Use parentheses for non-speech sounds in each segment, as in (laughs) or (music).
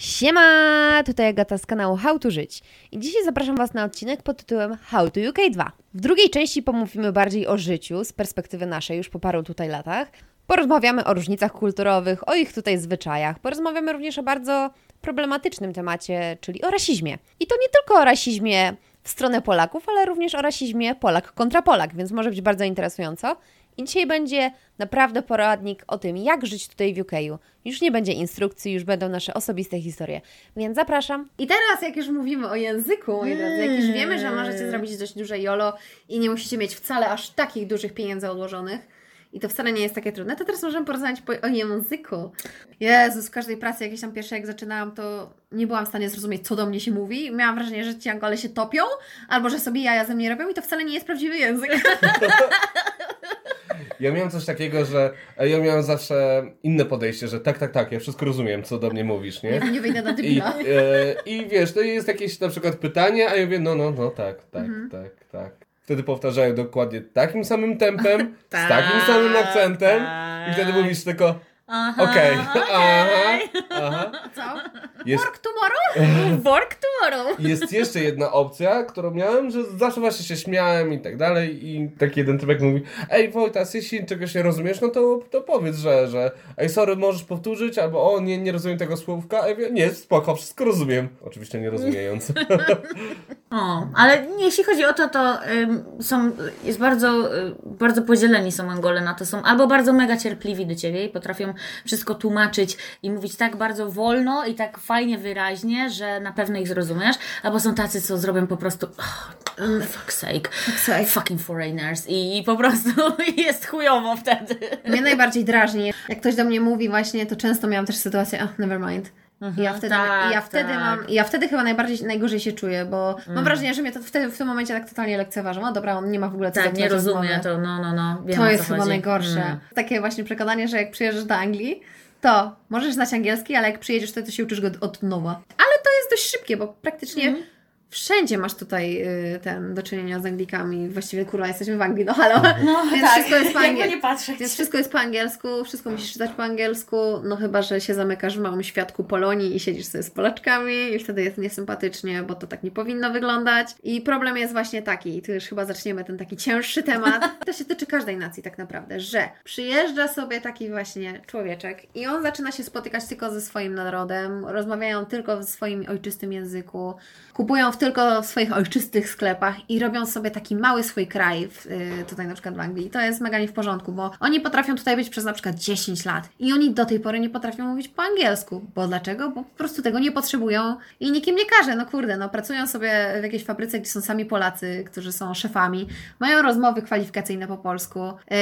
Siema, tutaj Agata z kanału How to Żyć i dzisiaj zapraszam Was na odcinek pod tytułem How to UK 2. W drugiej części pomówimy bardziej o życiu z perspektywy naszej już po paru tutaj latach. Porozmawiamy o różnicach kulturowych, o ich tutaj zwyczajach. Porozmawiamy również o bardzo problematycznym temacie, czyli o rasizmie. I to nie tylko o rasizmie w stronę Polaków, ale również o rasizmie Polak kontra Polak, więc może być bardzo interesująco. I dzisiaj będzie naprawdę poradnik o tym, jak żyć tutaj w UK. Już nie będzie instrukcji, już będą nasze osobiste historie. Więc zapraszam. I teraz, jak już mówimy o języku, moi drodzy, jak już wiemy, że możecie zrobić dość duże jolo i nie musicie mieć wcale aż takich dużych pieniędzy odłożonych, i to wcale nie jest takie trudne, to teraz możemy porozmawiać po, o języku. Jezus, w każdej pracy jakiejś tam pierwszej, jak zaczynałam, to nie byłam w stanie zrozumieć, co do mnie się mówi. Miałam wrażenie, że ci Angole się topią, albo że sobie jaja ze mnie robią i to wcale nie jest prawdziwy język. (laughs) Ja miałem coś takiego, że ja miałem zawsze inne podejście, że tak, tak, tak, ja wszystko rozumiem, co do mnie mówisz, nie? Ja nie wyjdę na I, e, I wiesz, to jest jakieś na przykład pytanie, a ja mówię, no, no, no, tak, tak, tak, tak. Wtedy powtarzają dokładnie takim samym tempem, z (laughs) takim samym akcentem i wtedy mówisz tylko, Aha, okej, (laughs) okej. aha, aha. (laughs) Co? Jest, Work tomorrow? Work jest jeszcze jedna opcja, którą miałem, że zawsze właśnie się śmiałem i tak dalej i taki jeden typek mówi, ej Wojtas, jeśli czegoś nie rozumiesz, no to, to powiedz, że, że ej sorry, możesz powtórzyć, albo o nie, nie rozumiem tego słówka, ja mówię, nie, spoko, wszystko rozumiem. Oczywiście nie rozumiejąc. (laughs) O, ale jeśli chodzi o to, to ym, są, jest bardzo, y, bardzo podzieleni są Angole na to. Są albo bardzo mega cierpliwi do Ciebie i potrafią wszystko tłumaczyć i mówić tak bardzo wolno i tak fajnie, wyraźnie, że na pewno ich zrozumiesz, albo są tacy, co zrobią po prostu oh, fuck's sake, sake. fucking foreigners i, i po prostu (laughs) jest chujowo wtedy. Mnie najbardziej drażni, jak ktoś do mnie mówi właśnie, to często miałam też sytuację, ach, never mind. I ja wtedy, tak, ja wtedy tak. mam, ja wtedy chyba najbardziej, najgorzej się czuję, bo mam wrażenie, że mnie to wtedy w tym momencie tak totalnie lekceważą. No dobra, on nie ma w ogóle co Tak, nie rozumie rozmowy. to, no, no, no. Wiem, o To jest chyba chodzi. najgorsze. Mm. Takie właśnie przekonanie, że jak przyjeżdżasz do Anglii, to możesz znać angielski, ale jak przyjedziesz, to, to się uczysz go od nowa. To jest dość szybkie, bo praktycznie Mhm. Wszędzie masz tutaj y, ten do czynienia z Anglikami. Właściwie kurwa, jesteśmy w Anglii, no halo. No (laughs) Więc tak, wszystko jest po jakby angiel- nie patrzeć. Więc wszystko jest po angielsku, wszystko musisz czytać po angielsku, no chyba, że się zamykasz w małym świadku Polonii i siedzisz sobie z Polaczkami i wtedy jest niesympatycznie, bo to tak nie powinno wyglądać. I problem jest właśnie taki, i tu już chyba zaczniemy ten taki cięższy temat. (laughs) To się tyczy każdej nacji tak naprawdę, że przyjeżdża sobie taki właśnie człowieczek i on zaczyna się spotykać tylko ze swoim narodem, rozmawiają tylko w swoim ojczystym języku, kupują w tylko w swoich ojczystych sklepach i robią sobie taki mały swój kraj w, y, tutaj na przykład w Anglii. I to jest mega nie w porządku, bo oni potrafią tutaj być przez na przykład 10 lat i oni do tej pory nie potrafią mówić po angielsku. Bo dlaczego? Bo po prostu tego nie potrzebują i nikim nie każe. No kurde, no pracują sobie w jakiejś fabryce, gdzie są sami Polacy, którzy są szefami, mają rozmowy kwalifikacyjne po polsku,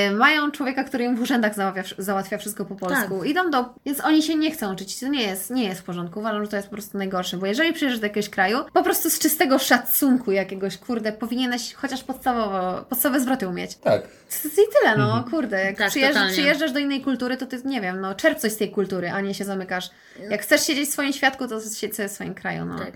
y, mają człowieka, który im w urzędach załatwia, załatwia wszystko po polsku. Idą do... Więc oni się nie chcą uczyć. To nie jest, nie jest w porządku. Uważam, że to jest po prostu najgorsze, bo jeżeli przyjeżdżasz do jakiegoś kraju, po prostu z czystego szacunku jakiegoś, kurde, powinieneś chociaż podstawowo, podstawowe zwroty umieć. tak. I tyle, no kurde. Jak Tak, przyjeżdżasz, totalnie. przyjeżdżasz do innej kultury, to ty, nie wiem, no czerp coś z tej kultury, a nie się zamykasz. Jak chcesz siedzieć w swoim świadku, to siedź sobie w swoim kraju, no. Tak.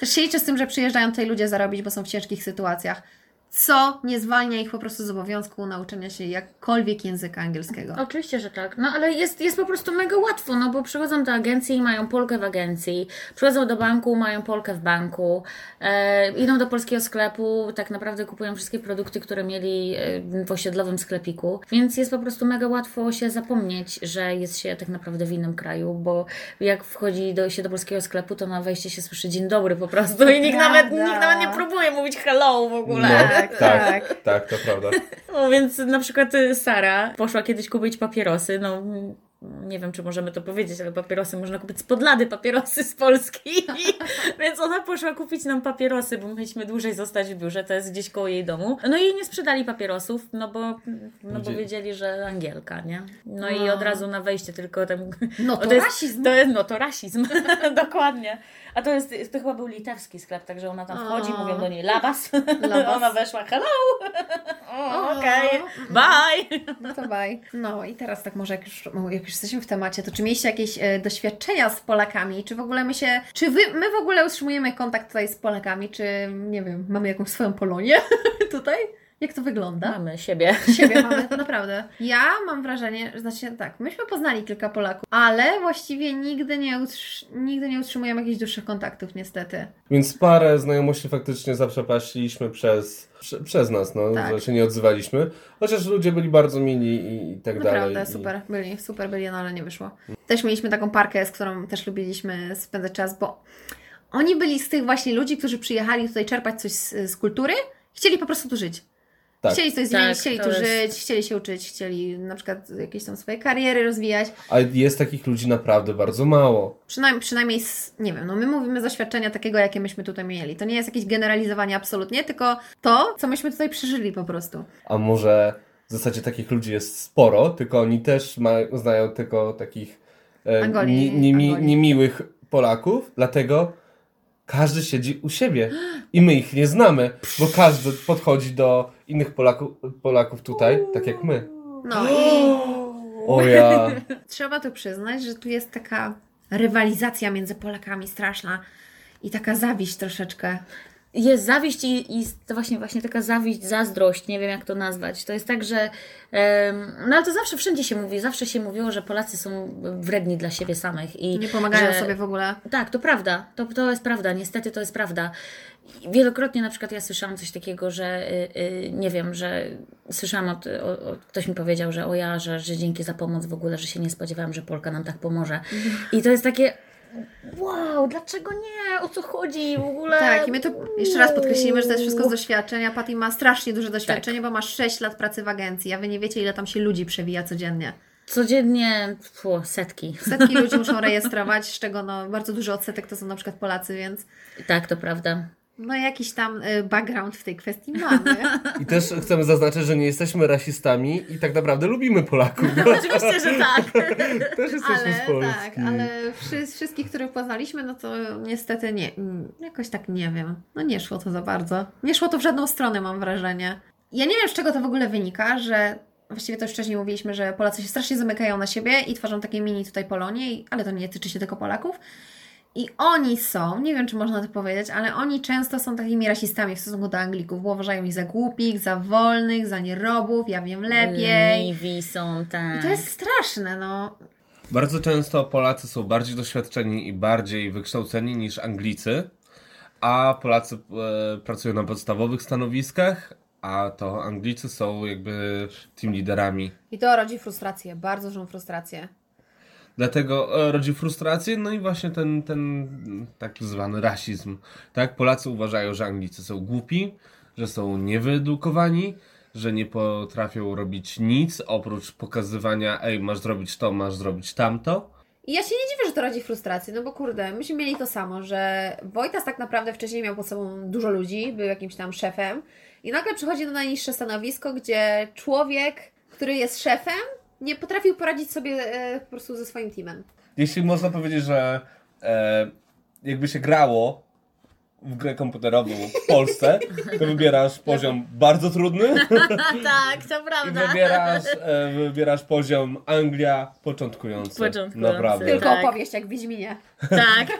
Też się liczę z tym, że przyjeżdżają tutaj ludzie zarobić, bo są w ciężkich sytuacjach. Co nie zwalnia ich po prostu z obowiązku nauczenia się jakkolwiek języka angielskiego. Oczywiście, że tak. No ale jest, jest po prostu mega łatwo, no bo przychodzą do agencji i mają Polkę w agencji, przychodzą do banku, mają Polkę w banku, e, idą do polskiego sklepu, tak naprawdę kupują wszystkie produkty, które mieli e, w osiedlowym sklepiku, więc jest po prostu mega łatwo się zapomnieć, że jest się tak naprawdę w innym kraju, bo jak wchodzi do, się do polskiego sklepu, to na wejście się słyszy dzień dobry po prostu i nikt nawet, nikt nawet nie próbuje mówić hello w ogóle. No, Tak, tak, tak. tak, to prawda. (laughs) No więc na przykład y, Sara poszła kiedyś kupić papierosy, no nie wiem, czy możemy to powiedzieć, ale papierosy można kupić z podlady, papierosy z Polski. (laughs) Więc ona poszła kupić nam papierosy, bo mieliśmy dłużej zostać w biurze, to jest gdzieś koło jej domu. No i jej nie sprzedali papierosów, no bo, no bo wiedzieli, że Angielka, nie? No i No. od razu na wejście tylko tam... No to (laughs) jest, rasizm. To jest, no to rasizm, dokładnie. A to jest, to chyba był litewski sklep, także ona tam wchodzi, O. mówią do niej labas. Labas. (laughs) ona weszła, hello! (laughs) Okej, bye! No to baj. No i teraz tak może jak już, jak już jesteśmy w temacie, to czy mieliście jakieś e, doświadczenia z Polakami? Czy w ogóle my się, czy wy, my w ogóle utrzymujemy kontakt tutaj z Polakami? Czy, nie wiem, mamy jakąś swoją Polonię (laughs) tutaj? Jak to wygląda? Mamy siebie. (laughs) Siebie mamy, to (laughs) naprawdę. Ja mam wrażenie, że znaczy tak, myśmy poznali kilka Polaków, ale właściwie nigdy nie, utrz- nigdy nie utrzymujemy jakichś dłuższych kontaktów, niestety. Więc parę znajomości faktycznie zaprzepaściliśmy przez, prze, przez nas, no, Tak. że się nie odzywaliśmy. Chociaż ludzie byli bardzo mili i, i tak dalej. Naprawdę, I- super byli, super byli, no ale nie wyszło. Też mieliśmy taką parkę, z którą też lubiliśmy spędzać czas, bo oni byli z tych właśnie ludzi, którzy przyjechali tutaj czerpać coś z, z kultury, chcieli po prostu tu żyć. Tak. Chcieli coś Tak, zmienić, chcieli to tu jest- żyć, chcieli się uczyć, chcieli na przykład jakieś tam swoje kariery rozwijać. A jest takich ludzi naprawdę bardzo mało. Przynajmniej, przynajmniej z, nie wiem, no my mówimy z doświadczenia takiego, jakie myśmy tutaj mieli. To nie jest jakieś generalizowanie absolutnie, tylko to, co myśmy tutaj przeżyli po prostu. A może w zasadzie takich ludzi jest sporo, tylko oni też ma, znają tylko takich e, Angolii, ni, niemi, Angolii. niemiłych Polaków, dlatego każdy siedzi u siebie i my ich nie znamy, bo każdy podchodzi do innych Polaków, Polaków tutaj, tak jak my. No i (gasps) O ja. (laughs) trzeba tu przyznać, że tu jest taka rywalizacja między Polakami straszna i taka zawiść troszeczkę. Jest zawiść i, i to właśnie, właśnie taka zawiść, zazdrość, nie wiem jak to nazwać. To jest tak, że. no ale to zawsze wszędzie się mówi, zawsze się mówiło, że Polacy są wredni dla siebie samych i Nie pomagają że, sobie w ogóle. Tak, to prawda. To, to jest prawda. Niestety to jest prawda. Wielokrotnie na przykład ja słyszałam coś takiego, że y, y, nie wiem, że słyszałam od, o, o, ktoś mi powiedział, że o ja, że, że dzięki za pomoc w ogóle, że się nie spodziewałam, że Polka nam tak pomoże. I to jest takie wow, dlaczego nie? O co chodzi w ogóle? Tak, i my to jeszcze raz podkreślimy, że to jest wszystko z doświadczenia. Patty ma strasznie duże doświadczenie, bo ma 6 lat pracy w agencji, a wy nie wiecie, ile tam się ludzi przewija codziennie. Codziennie setki. Setki ludzi muszą (laughs) rejestrować, z czego no, bardzo duży odsetek to są na przykład Polacy, więc Tak, to prawda. No jakiś tam y, background w tej kwestii mamy. I też chcemy zaznaczyć, że nie jesteśmy rasistami i tak naprawdę lubimy Polaków. (laughs) Oczywiście, że tak. Też jesteśmy z Ale Polski. tak, ale wszy, wszystkich, których poznaliśmy, no to niestety nie, mm, jakoś tak nie wiem. No nie szło to za bardzo. Nie szło to w żadną stronę, mam wrażenie. Ja nie wiem, z czego to w ogóle wynika, że właściwie to już wcześniej mówiliśmy, że Polacy się strasznie zamykają na siebie i tworzą takie mini tutaj Polonie, ale to nie tyczy się tylko Polaków. I oni są, nie wiem czy można to powiedzieć, ale oni często są takimi rasistami w stosunku do Anglików, bo uważają ich za głupich, za wolnych, za nierobów, ja wiem lepiej. Leniwi są, tak. I to jest straszne, no. Bardzo często Polacy są bardziej doświadczeni i bardziej wykształceni niż Anglicy, a Polacy e, pracują na podstawowych stanowiskach, a to Anglicy są jakby team liderami. I to rodzi frustrację, bardzo dużą frustrację. Dlatego e, rodzi frustrację, no i właśnie ten, ten tak zwany rasizm. Tak, Polacy uważają, że Anglicy są głupi, że są niewyedukowani, że nie potrafią robić nic oprócz pokazywania, ej, masz zrobić to, masz zrobić tamto. I ja się nie dziwię, że to rodzi frustrację, no bo kurde, myśmy mieli to samo, że Wojtas tak naprawdę wcześniej miał pod sobą dużo ludzi, był jakimś tam szefem i nagle przychodzi na najniższe stanowisko, gdzie człowiek, który jest szefem, nie potrafił poradzić sobie e, po prostu ze swoim teamem. Jeśli można powiedzieć, że e, jakby się grało w grę komputerową w Polsce, to wybierasz (laughs) poziom bardzo trudny (laughs) tak, to i prawda. wybierasz, e, wybierasz poziom Anglia początkujący. Początkujący. Naprawdę. Tylko Tak. opowieść jak w Wiedźminie. Tak. (laughs)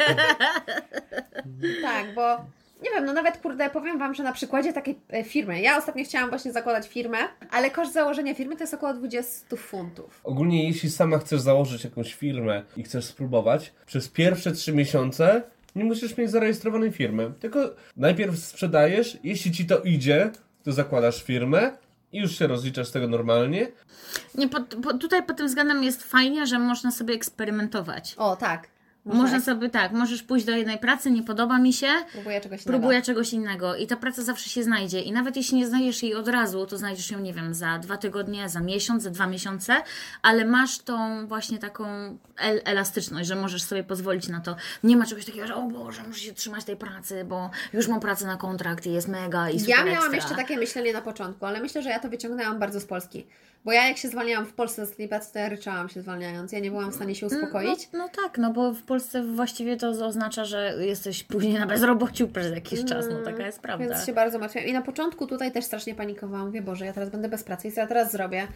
Tak, bo nie wiem, no nawet kurde, powiem Wam, że na przykładzie takiej e, firmy, ja ostatnio chciałam właśnie zakładać firmę, ale koszt założenia firmy to jest około 20 funtów. Ogólnie jeśli sama chcesz założyć jakąś firmę i chcesz spróbować, przez pierwsze trzy miesiące nie musisz mieć zarejestrowanej firmy. Tylko najpierw sprzedajesz, jeśli ci to idzie, to zakładasz firmę i już się rozliczasz z tego normalnie. Nie, po, po, tutaj pod tym względem jest fajnie, że można sobie eksperymentować. O, tak. Można sobie tak, możesz pójść do jednej pracy, nie podoba mi się, Próbuję czegoś innego. próbuję czegoś innego i ta praca zawsze się znajdzie. I nawet jeśli nie znajdziesz jej od razu, to znajdziesz ją, nie wiem, za dwa tygodnie, za miesiąc, za dwa miesiące, ale masz tą właśnie taką el elastyczność, że możesz sobie pozwolić na to. Nie ma czegoś takiego, że o Boże, muszę się trzymać tej pracy, bo już mam pracę na kontrakt i jest mega i super Ja miałam ekstra. jeszcze takie myślenie na początku, ale myślę, że ja to wyciągnęłam bardzo z Polski. Bo ja jak się zwalniałam w Polsce z ostatniej pracy, to ja ryczałam się zwalniając. Ja nie byłam w stanie się uspokoić. No, no tak, no bo w Polsce właściwie to oznacza, że jesteś później na bezrobociu przez jakiś czas, no taka jest prawda. Więc się bardzo martwiłam. I na początku tutaj też strasznie panikowałam. Mówię, Boże, ja teraz będę bez pracy i co ja teraz zrobię?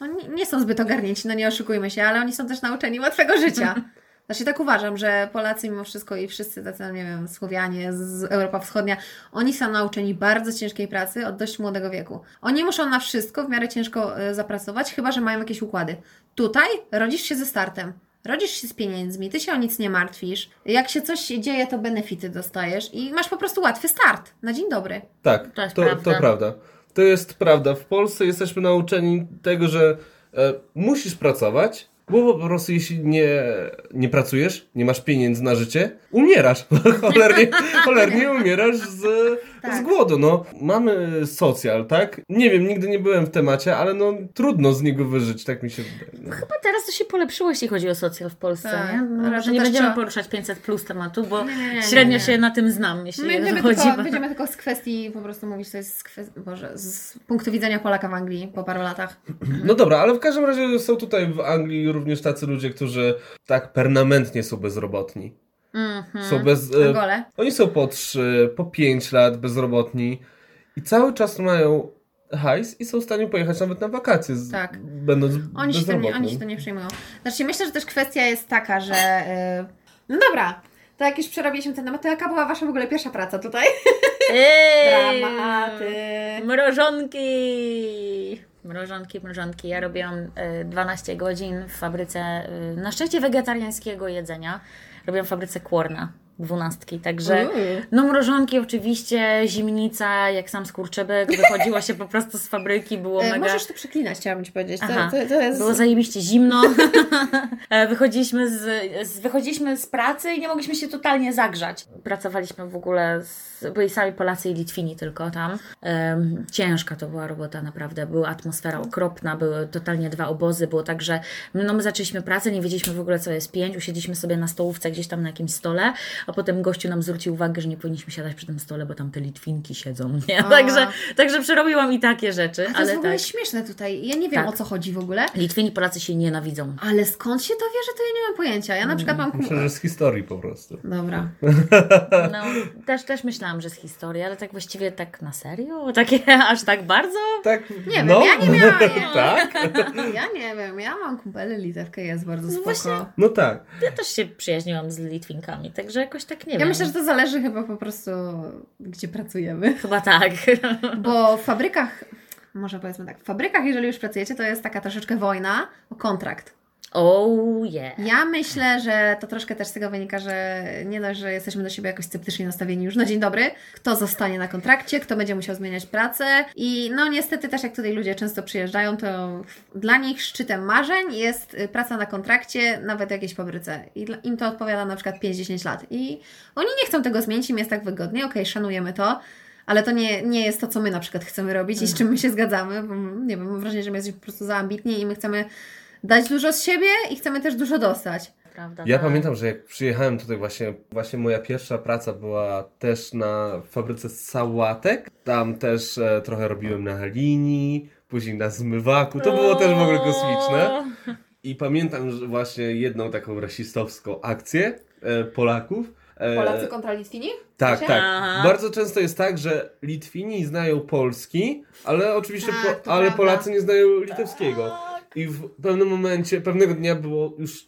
No nie, nie są zbyt ogarnięci, no nie oszukujmy się, ale oni są też nauczeni łatwego życia. (laughs) Znaczy tak uważam, że Polacy mimo wszystko i wszyscy tacy, nie wiem, Słowianie z Europa Wschodnia, oni są nauczeni bardzo ciężkiej pracy od dość młodego wieku. Oni muszą na wszystko w miarę ciężko e, zapracować, chyba że mają jakieś układy. Tutaj rodzisz się ze startem. Rodzisz się z pieniędzmi, ty się o nic nie martwisz. Jak się coś dzieje, to benefity dostajesz i masz po prostu łatwy start. Na dzień dobry. Tak, To jest to, prawda. to prawda. To jest prawda. W Polsce jesteśmy nauczeni tego, że e, musisz pracować, bo po prostu jeśli nie, nie pracujesz, nie masz pieniędzy na życie, umierasz. (laughs) cholernie, cholernie umierasz z, Tak. z głodu. No, mamy socjal, tak? Nie wiem, nigdy nie byłem w temacie, ale no trudno z niego wyżyć, tak mi się wydaje. No. Chyba teraz to się polepszyło, jeśli chodzi o socjal w Polsce, Tak, nie? No, to nie będziemy trzeba- poruszać 500 plus tematu, bo Nie, nie, nie, średnio nie. się na tym znam, jeśli My będziemy chodzi. tylko, będziemy tylko z kwestii po prostu mówić, to jest z, kwestii, Boże, z punktu widzenia Polaka w Anglii po paru latach. no dobra, ale w każdym razie są tutaj w Anglii również tacy ludzie, którzy tak permanentnie są bezrobotni. Mhm. Są bez... e. Oni są po 3, po 5 lat bezrobotni i cały czas mają hajs i są w stanie pojechać nawet na wakacje, z, Tak. będąc Oni się, nie, oni się tym nie przejmują. Znaczy, myślę, że też kwestia jest taka, że. Yy... No dobra, to jak już przerobiliśmy ten temat, to jaka była Wasza w ogóle pierwsza praca tutaj? Ej! (laughs) Dramaty. Mrożonki! Mrożonki, mrożonki. Ja robiłam e, 12 godzin w fabryce, e, na szczęście wegetariańskiego jedzenia. Robiłam w fabryce Kworna, dwunastki, także no mrożonki oczywiście, zimnica, jak sam skurczybek, wychodziło się po prostu z fabryki, było E, mega... Możesz to przeklinać, chciałabym Ci powiedzieć. To, Aha. to, to jest. Było zajebiście zimno. (laughs) E, wychodziliśmy, z, z, wychodziliśmy z pracy i nie mogliśmy się totalnie zagrzać. Pracowaliśmy w ogóle, z, byli sami Polacy i Litwini tylko tam. Ciężka to była robota, naprawdę. Była atmosfera okropna, były totalnie dwa obozy. Było tak, że no my zaczęliśmy pracę, nie wiedzieliśmy w ogóle co jest pięć, usiedliśmy sobie na stołówce gdzieś tam na jakimś stole, a potem gościu nam zwrócił uwagę, że nie powinniśmy siadać przy tym stole, bo tam te Litwinki siedzą. (laughs) Nie? A. Także, także przerobiłam i takie rzeczy. A to ale jest w ogóle tak. śmieszne tutaj. Ja nie wiem Tak. o co chodzi w ogóle. Litwini, Polacy się nienawidzą. Ale skąd się to bierze, to ja nie mam pojęcia. Ja na przykład mam. Myślę, że z historii po prostu. Dobra. (laughs) (laughs) No, też, też myślałam, że z historii, ale tak właściwie tak na serio? Takie aż tak bardzo? Tak, Nie no. wiem, ja nie miałam. tak? Ja nie wiem, ja mam kumpelę litewkę, jest bardzo No spoko. właśnie. No tak. Ja też się przyjaźniłam z Litwinkami, także jakoś tak nie Ja wiem. myślę, że to zależy chyba po prostu, gdzie pracujemy. Chyba tak. (laughs) Bo w fabrykach, może powiedzmy tak, w fabrykach, jeżeli już pracujecie, to jest taka troszeczkę wojna o kontrakt. Oh yeah. Ja myślę, że to troszkę też z tego wynika, że nie dość, że jesteśmy do siebie jakoś sceptycznie nastawieni już na dzień dobry, kto zostanie na kontrakcie, kto będzie musiał zmieniać pracę. I no niestety też jak tutaj ludzie często przyjeżdżają, to dla nich szczytem marzeń jest y, praca na kontrakcie, nawet w jakiejś fabryce. I im to odpowiada na przykład 5-10 lat. I oni nie chcą tego zmienić, im jest tak wygodnie, okej, szanujemy to, ale to nie, nie jest to, co my na przykład chcemy robić i z czym my się zgadzamy, bo nie wiem, mam wrażenie, że my jesteśmy po prostu za ambitni i my chcemy dać dużo z siebie i chcemy też dużo dostać. Prawda, Ja tak. pamiętam, że jak przyjechałem tutaj właśnie, właśnie moja pierwsza praca była też na fabryce sałatek. Tam też e, trochę robiłem na linii, później na zmywaku. To było też w ogóle kosmiczne. I pamiętam że właśnie jedną taką rasistowską akcję e, Polaków. E, kontra Litwini? tak, tak. Aha. Bardzo często jest tak, że Litwini znają polski, ale oczywiście Tak, po, ale prawda. Polacy nie znają litewskiego. I w pewnym momencie, pewnego dnia było już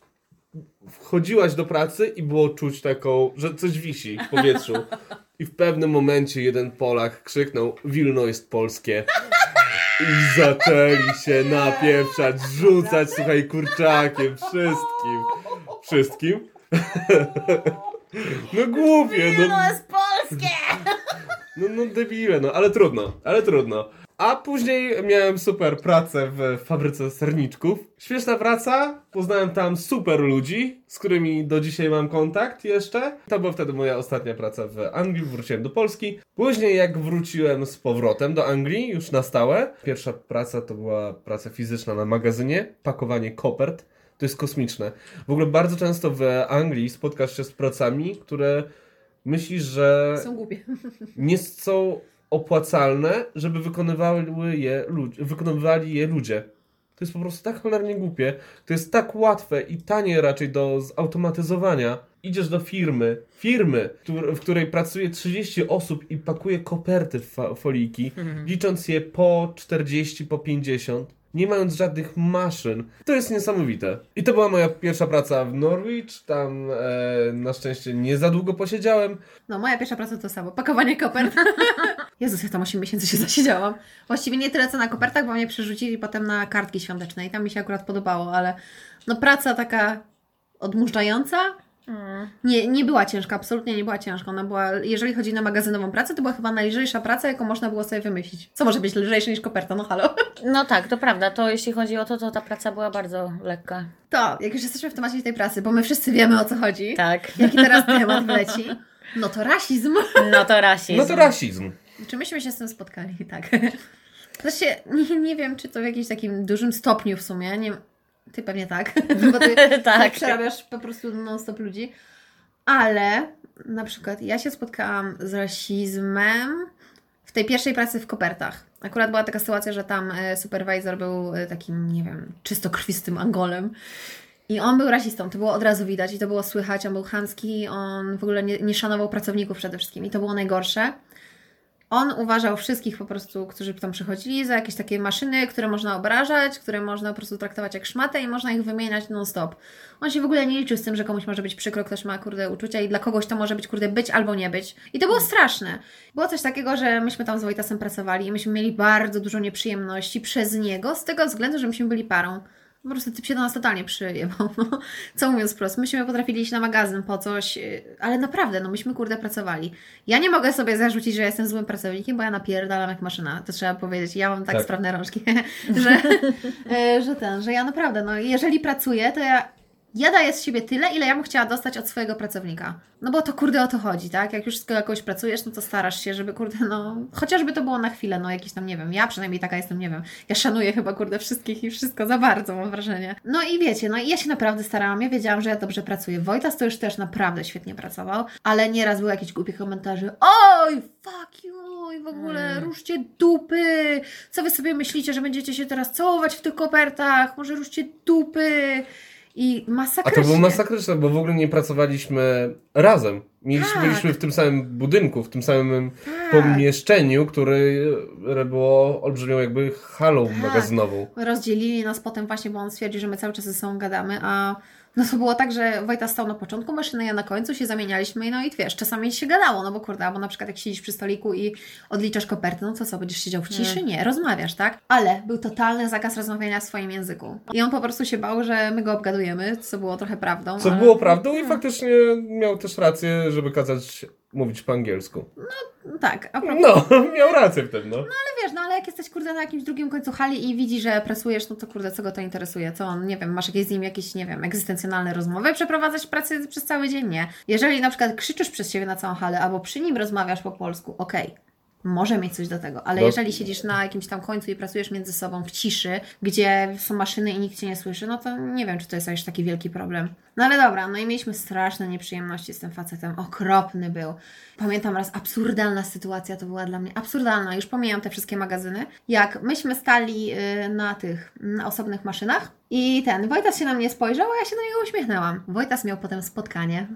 wchodziłaś do pracy i było czuć taką, że coś wisi w powietrzu. I w pewnym momencie jeden Polak krzyknął Wilno jest polskie. I zaczęli się napieprzać, rzucać, słuchaj, kurczakiem, wszystkim. Wszystkim. (laughs) No głupie, no. To jest polskie! No, no debile, no, ale trudno, ale trudno. A później miałem super pracę w fabryce serniczków. Śmieszna praca, poznałem tam super ludzi, z którymi do dzisiaj mam kontakt jeszcze. To była wtedy moja ostatnia praca w Anglii, wróciłem do Polski. Później jak wróciłem z powrotem do Anglii, już na stałe, pierwsza praca to była praca fizyczna na magazynie, pakowanie kopert. To jest kosmiczne. W ogóle bardzo często w Anglii spotkasz się z pracami, które myślisz, że Są głupie. nie są opłacalne, żeby wykonywały je wykonywali je ludzie. To jest po prostu tak cholernie głupie. To jest tak łatwe i tanie raczej do zautomatyzowania. Idziesz do firmy, firmy, w której pracuje 30 osób i pakuje koperty w foliki, licząc je po 40, po 50. nie mając żadnych maszyn. To jest niesamowite. I to była moja pierwsza praca w Norwich, tam e, na szczęście nie za długo posiedziałem. No, moja pierwsza praca to samo, pakowanie kopert. (laughs) Jezus, ja tam 8 miesięcy się zasiedziałam. Właściwie nie tyle co na kopertach, bo mnie przerzucili potem na kartki świąteczne i tam mi się akurat podobało, ale no praca taka odmurzająca, nie, nie była ciężka, absolutnie nie była ciężka. Ona była, jeżeli chodzi na magazynową pracę, to była chyba najlżejsza praca, jaką można było sobie wymyślić. Co może być lżejsze niż koperta, no halo. (laughs) No tak, to prawda. To jeśli chodzi o to, to ta praca była bardzo lekka. To, jak już jesteśmy w temacie tej pracy, bo my wszyscy wiemy o co chodzi, Tak. jaki teraz (laughs) temat leci, no to rasizm. No to rasizm. No to rasizm. Czy myśmy się z tym spotkali? Tak. (laughs) Znaczy, nie, nie wiem, czy to w jakimś takim dużym stopniu w sumie. Nie, ty pewnie tak, (laughs) (laughs) bo ty Tak. przerabiasz po prostu non-stop ludzi. Ale na przykład ja się spotkałam z rasizmem w tej pierwszej pracy w kopertach. Akurat była taka sytuacja, że tam e, supervisor był e, takim, nie wiem, czystokrwistym Angolem. I on był rasistą, to było od razu widać i to było słychać. On był chamski, on w ogóle nie, nie szanował pracowników przede wszystkim i to było najgorsze. On uważał wszystkich po prostu, którzy tam przychodzili, za jakieś takie maszyny, które można obrażać, które można po prostu traktować jak szmatę i można ich wymieniać non-stop. On się w ogóle nie liczył z tym, że komuś może być przykro, ktoś ma kurde uczucia i dla kogoś to może być kurde być albo nie być. I to było straszne. Było coś takiego, że myśmy tam z Wojtasem pracowali i myśmy mieli bardzo dużo nieprzyjemności przez niego, z tego względu, że myśmy byli parą. Po prostu typ się do nas totalnie przyjebał. (laughs) No. Co mówiąc wprost, myśmy potrafili iść na magazyn po coś, yy, ale naprawdę, no myśmy kurde pracowali. Ja nie mogę sobie zarzucić, że jestem złym pracownikiem, bo ja napierdalam jak maszyna, to trzeba powiedzieć. Ja mam tak, Tak. sprawne rączki, (laughs) że, yy, (laughs) że ten, że ja naprawdę, no jeżeli pracuję, to ja ja daję z siebie tyle, ile ja bym chciała dostać od swojego pracownika. No bo to kurde o to chodzi, tak? Jak już z kogoś pracujesz, no to starasz się, żeby kurde, no chociażby to było na chwilę, no jakiś tam, nie wiem, ja przynajmniej taka jestem, nie wiem, ja szanuję chyba kurde wszystkich i wszystko za bardzo, mam wrażenie. No i wiecie, no i ja się naprawdę starałam, ja wiedziałam, że ja dobrze pracuję. Wojtas to już też naprawdę świetnie pracował, ale nieraz były jakieś głupie komentarze, oj, fuck you, i w ogóle ruszcie dupy, co wy sobie myślicie, że będziecie się teraz całować w tych kopertach, może ruszcie dupy. I A masakrycznie. to było masakryczne, bo w ogóle nie pracowaliśmy razem. Mieliśmy, Tak. Byliśmy w tym samym budynku, w tym samym Tak. pomieszczeniu, który było olbrzymią jakby halą Tak. magazynową. Rozdzielili nas potem właśnie, bo on stwierdził, że my cały czas ze sobą gadamy, a no to było tak, że Wojta stał na początku maszyny, ja na końcu się zamienialiśmy no i wiesz, czasami się gadało, no bo kurde, albo na przykład jak siedzisz przy stoliku i odliczasz koperty, no to co, będziesz siedział w ciszy? Nie, rozmawiasz, tak? Ale był totalny zakaz rozmawiania w swoim języku. I on po prostu się bał, że my go obgadujemy, co było trochę prawdą. Co ale... było prawdą i faktycznie miał też rację, żeby kazać mówić po angielsku. No Tak, a propos No, (laughs) miał rację wtedy, no. Ale wiesz, no ale jak jesteś kurde na jakimś drugim końcu hali i widzi, że pracujesz, no to kurde, co go to interesuje? Co on, nie wiem, masz jakieś z nim jakieś, nie wiem, egzystencjonalne rozmowy, przeprowadzać pracę przez cały dzień? Nie. Jeżeli na przykład krzyczysz przez siebie na całą halę, albo przy nim rozmawiasz po polsku, okej. Może mieć coś do tego, ale No. jeżeli siedzisz na jakimś tam końcu i pracujesz między sobą w ciszy, gdzie są maszyny i nikt cię nie słyszy, no to nie wiem, czy to jest aż taki wielki problem. No ale dobra, no i mieliśmy straszne nieprzyjemności z tym facetem. Okropny był. Pamiętam raz absurdalna sytuacja to była dla mnie. Absurdalna, już pomijam te wszystkie magazyny. Jak myśmy stali y, na tych, na osobnych maszynach i ten, Wojtas się na mnie spojrzał, a ja się do niego uśmiechnęłam. Wojtas miał potem spotkanie.